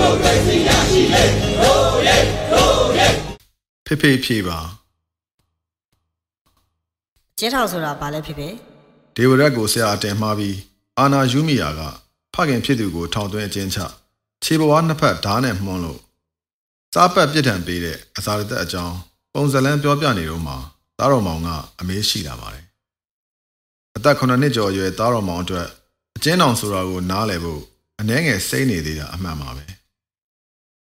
မိုကရေစီရရှိလေရိုးရဲရိုးရဲဖေဖေဖြေပါကျင်းထောင်ဆိုတာဘာလဲဖြစ်ဖြစ်ဒေဝရက်ကိုဆရာအတင်မှားပြီးအာနာယူမီယာကဖခင်ဖြစ်သူကိုထောင်သွင်းအကျဉ်းချခြေပွားနှစ်ဖက်ဓာတ်နဲ့မှုန်းလို့စားပတ်ပြစ်ဒဏ်ပေးတဲ့အစာရသက်အကြောင်းပုံစံလန်းပြောပြနေတော့မှသားတော်မောင်ကအမေးရှိလာပါတယ်အသက်9နှစ်ကျော်အရွယ်သားတော်မောင်အတွက်အကျဉ်းထောင်ဆိုတာကိုနားလည်ဖို့အနှဲငယ်စိတ်နေသေးတာအမှန်ပါပဲ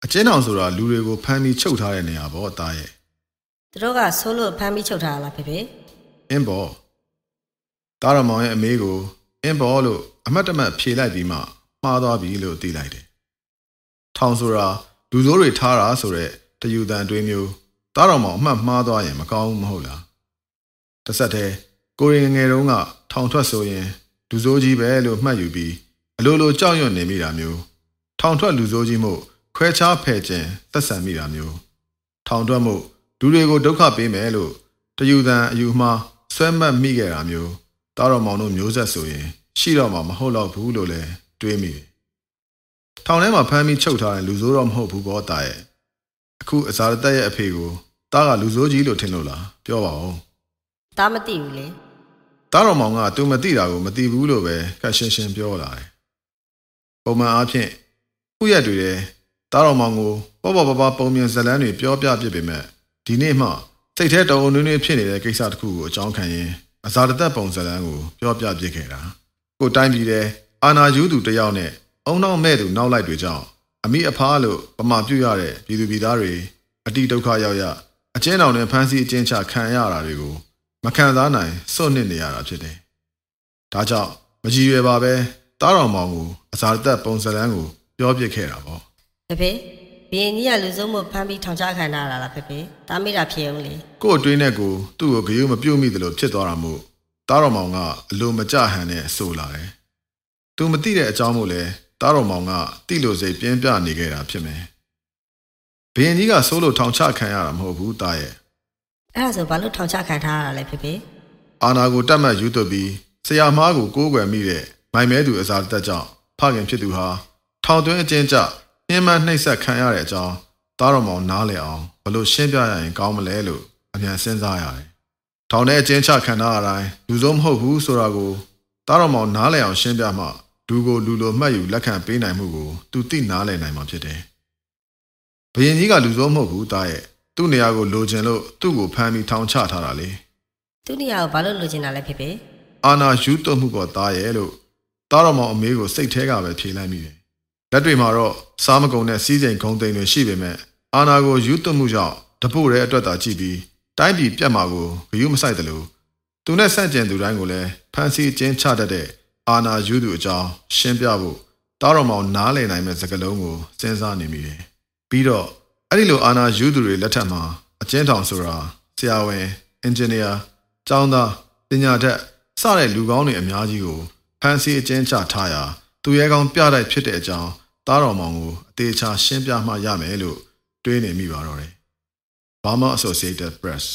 အကျဉ်းထောင်ဆိုတာလူတွေကိုဖမ်းပြီးချုပ်ထားတဲ့နေရာပေါ့သားရဲ့သူတို့ကဆိုးလို့ဖမ်းပြီးချုပ်ထားတာလားဖြစ်ဖြစ်အင်းဘောသားတော်မောင်ရဲ့အမေးကိုအင်းဘောလို့အမတ်တမတ်ဖြေလိုက်ပြီးမှမှားသွားပြီလို့သိလိုက်တယ်။ထောင်ဆိုတာလူဆိုးတွေထားတာဆိုတဲ့တယူတန်အတွေးမျိုးသားတော်မောင်အမှတ်မှားသွားရင်မကောင်းဘူးမဟုတ်လား။တစ်ဆက်တည်းကိုရင်ငယ်တုန်းကထောင်ထွက်ဆိုရင်လူဆိုးကြီးပဲလို့မှတ်ယူပြီးအလိုလိုကြောက်ရွံ့နေမိတာမျိုးထောင်ထွက်လူဆိုးကြီးမို့ ခွဲခြားဖယ်ကျင်သက်ဆံမိတာမျိုးထောင်ထွက်မို့လူတွေကိုဒုက္ခပေးမယ်လို့တယူတန်အယူမှားဆွဲမှတ်မိခဲ့တာမျိုးတားတော်မောင်တို့မျိုးဆက်ဆိုရင် ရှိတော့မှမဟုတ်တော့ဘူးလို့လည်းတွေးမိတယ်။ထောင်ထဲမှာဖမ်းပြီးချုပ်ထားတဲ့လူဆိုးတော့မဟုတ်ဘူးပေါ့တာရဲ့။အခုအစာရတက်ရဲ့အဖေကိုတားကလူဆိုးကြီးလို့ထင်လို့လားပြောပါဦးဒါမသိဘူးလေ။တားတော်မောင်ကသူမသိတာကိုမသိဘူးလို့ပဲကရှင်းရှင်းပြောလာတယ်။ပုံမှန်အားဖြင့်ခုရက်တွေ တဲ့တားတော်မောင်ကိုပေါ့ပေါ့ပါပါပုံမြင်ဇလန်းတွေပြောပြပြပေမဲ့ဒီနေ့မှစိတ်ထဲတုံနွေးနွေးဖြစ်နေတဲ့ကိစ္စတစ်ခုကိုအကြောင်းခံရင်အစာတသက်ပုံဇလန်းကိုပြောပြပြခဲ့တာကိုတိုင်းပြည်တဲ့အာနာယူသူတယောက်နဲ့အုံနောက်မဲ့သူနောက်လိုက်တွေကြောင့်အမိအဖားလို့ပမာပြုတ်ရတဲ့ပြည်သူပြည်သားတွေအတိဒုက္ခရောက်ရအကျဉ်းတော်နဲ့ဖမ်းဆီးအကျဉ်းချခံရတာတွေကိုမခံစားနိုင်စွန့်နစ်နေရတာဖြစ်တယ်။ဒါကြောင့်မကြည်ရွယ်ပါပဲတားတော်မောင်ကိုအစာတသက်ပုံဇလန်းကိုပြောပြခဲ့တာပေါ့ ဖြစ်ဖြစ်ဘီရင်ကြီးကလူစုံမှုဖမ်းပြီးထောင်ချခံရတာလားဖြစ်ဖြစ်ဒါမိတာဖြစ်အောင်လေကို့အတွင်းနဲ့ကိုသူ့ကိုဂရုမပြုတ်မိသလိုဖြစ်သွားတာမို့တားတော်မောင်ကအလိုမကျဟန်နဲ့ဆိုလာတယ်။သူမသိတဲ့အကြောင်းမို့လဲတားတော်မောင်ကတိလို့စိတ်ပြင်းပြနေခဲ့တာဖြစ်မယ်။ဘရင်ကြီးကဆိုးလို့ထောင်ချခံရတာမဟုတ်ဘူးတားရဲ့အဲ့ဒါဆိုဘာလို့ထောင်ချခံထားရတာလဲဖြစ်ဖြစ်အာနာကိုတတ်မှတ်ယူသွပြီးဆရာမားကိုကိုးကွယ်မိတဲ့မိုင်မဲသူအစားတက်ကြောင့်ဖခင်ဖြစ်သူဟာထောင်သွင်းအကျဉ်းချ ညှဉ်းပန်းနှိပ်စက်ခံရတဲ့အကြောင်းတားတော်မောင်နားလည်အောင်ဘလို့ရှင်းပြရရင်ကောင်းမလဲလို့အမြန်စဉ်းစားရတယ်။ထောင်ထဲအကျဉ်းချခံထားရတိုင်းလူစုံမဟုတ်ဘူးဆိုတာကိုတားတော်မောင်နားလည်အောင်ရှင်းပြမှလူကိုလူလိုမှတ်ယူလက်ခံပေးနိုင်မှုကိုသူသိနားလည်နိုင်မှာဖြစ်တယ်။ဘယင်ကြီးကလူစုံမဟုတ်ဘူးတားရဲ့သူ့နေရာကိုလိုချင်လို့သူ့ကိုဖမ်းပြီးထောင်ချထားတာလေ။သူ့နေရာကိုဘာလို့လိုချင်တာလဲဖြစ်ဖြစ်အာနာယူသွတ်မှုကသားရဲ့လို့သားတော်မောင်အမေကိုစိတ်แท้ကပဲဖြေလိုက်မိတယ်။ လက်တွေမှာတော့စားမကုန်တဲ့စီးစိမ်ခုံသိမ်းတွေရှိပေမဲ့အာနာကိုယူသွတ်မှုကြောင့်တပုတ်ရဲ့အတွက်သာကြည့်ပြီးတိုင်းပြည်ပြတ်မှာကိုဂရုမစိုက်တယ်လို့သူနဲ့ဆန့်ကျင်သူတိုင်းကိုလည်းဖန်ဆီးကျင်းချတတ်တဲ့အာနာယူသူအကြောင်းရှင်းပြဖို့သားတော်မောင်နားလည်နိုင်မဲ့စကားလုံးကိုစဉ်းစားနေမိတယ်။ပြီးတော့အဲ့ဒီလိုအာနာယူသူတွေလက်ထက်မှာအကျဉ်းထောင်ဆိုတာဆရာဝန်အင်ဂျင်နီယာကျောင်းသားပညာတတ်စတဲ့လူကောင်းတွေအများကြီးကိုဖန်ဆီးအကျဉ်းချထားရာသူရဲကောင်းပြတိုက်ဖြစ်တဲ့အကြောင်း သားတော်မောင်ကိုအသေးချာရှင်းပြမှရမယ်လို့တွေးနေမိပါတော့တယ်။ Burma Associated Press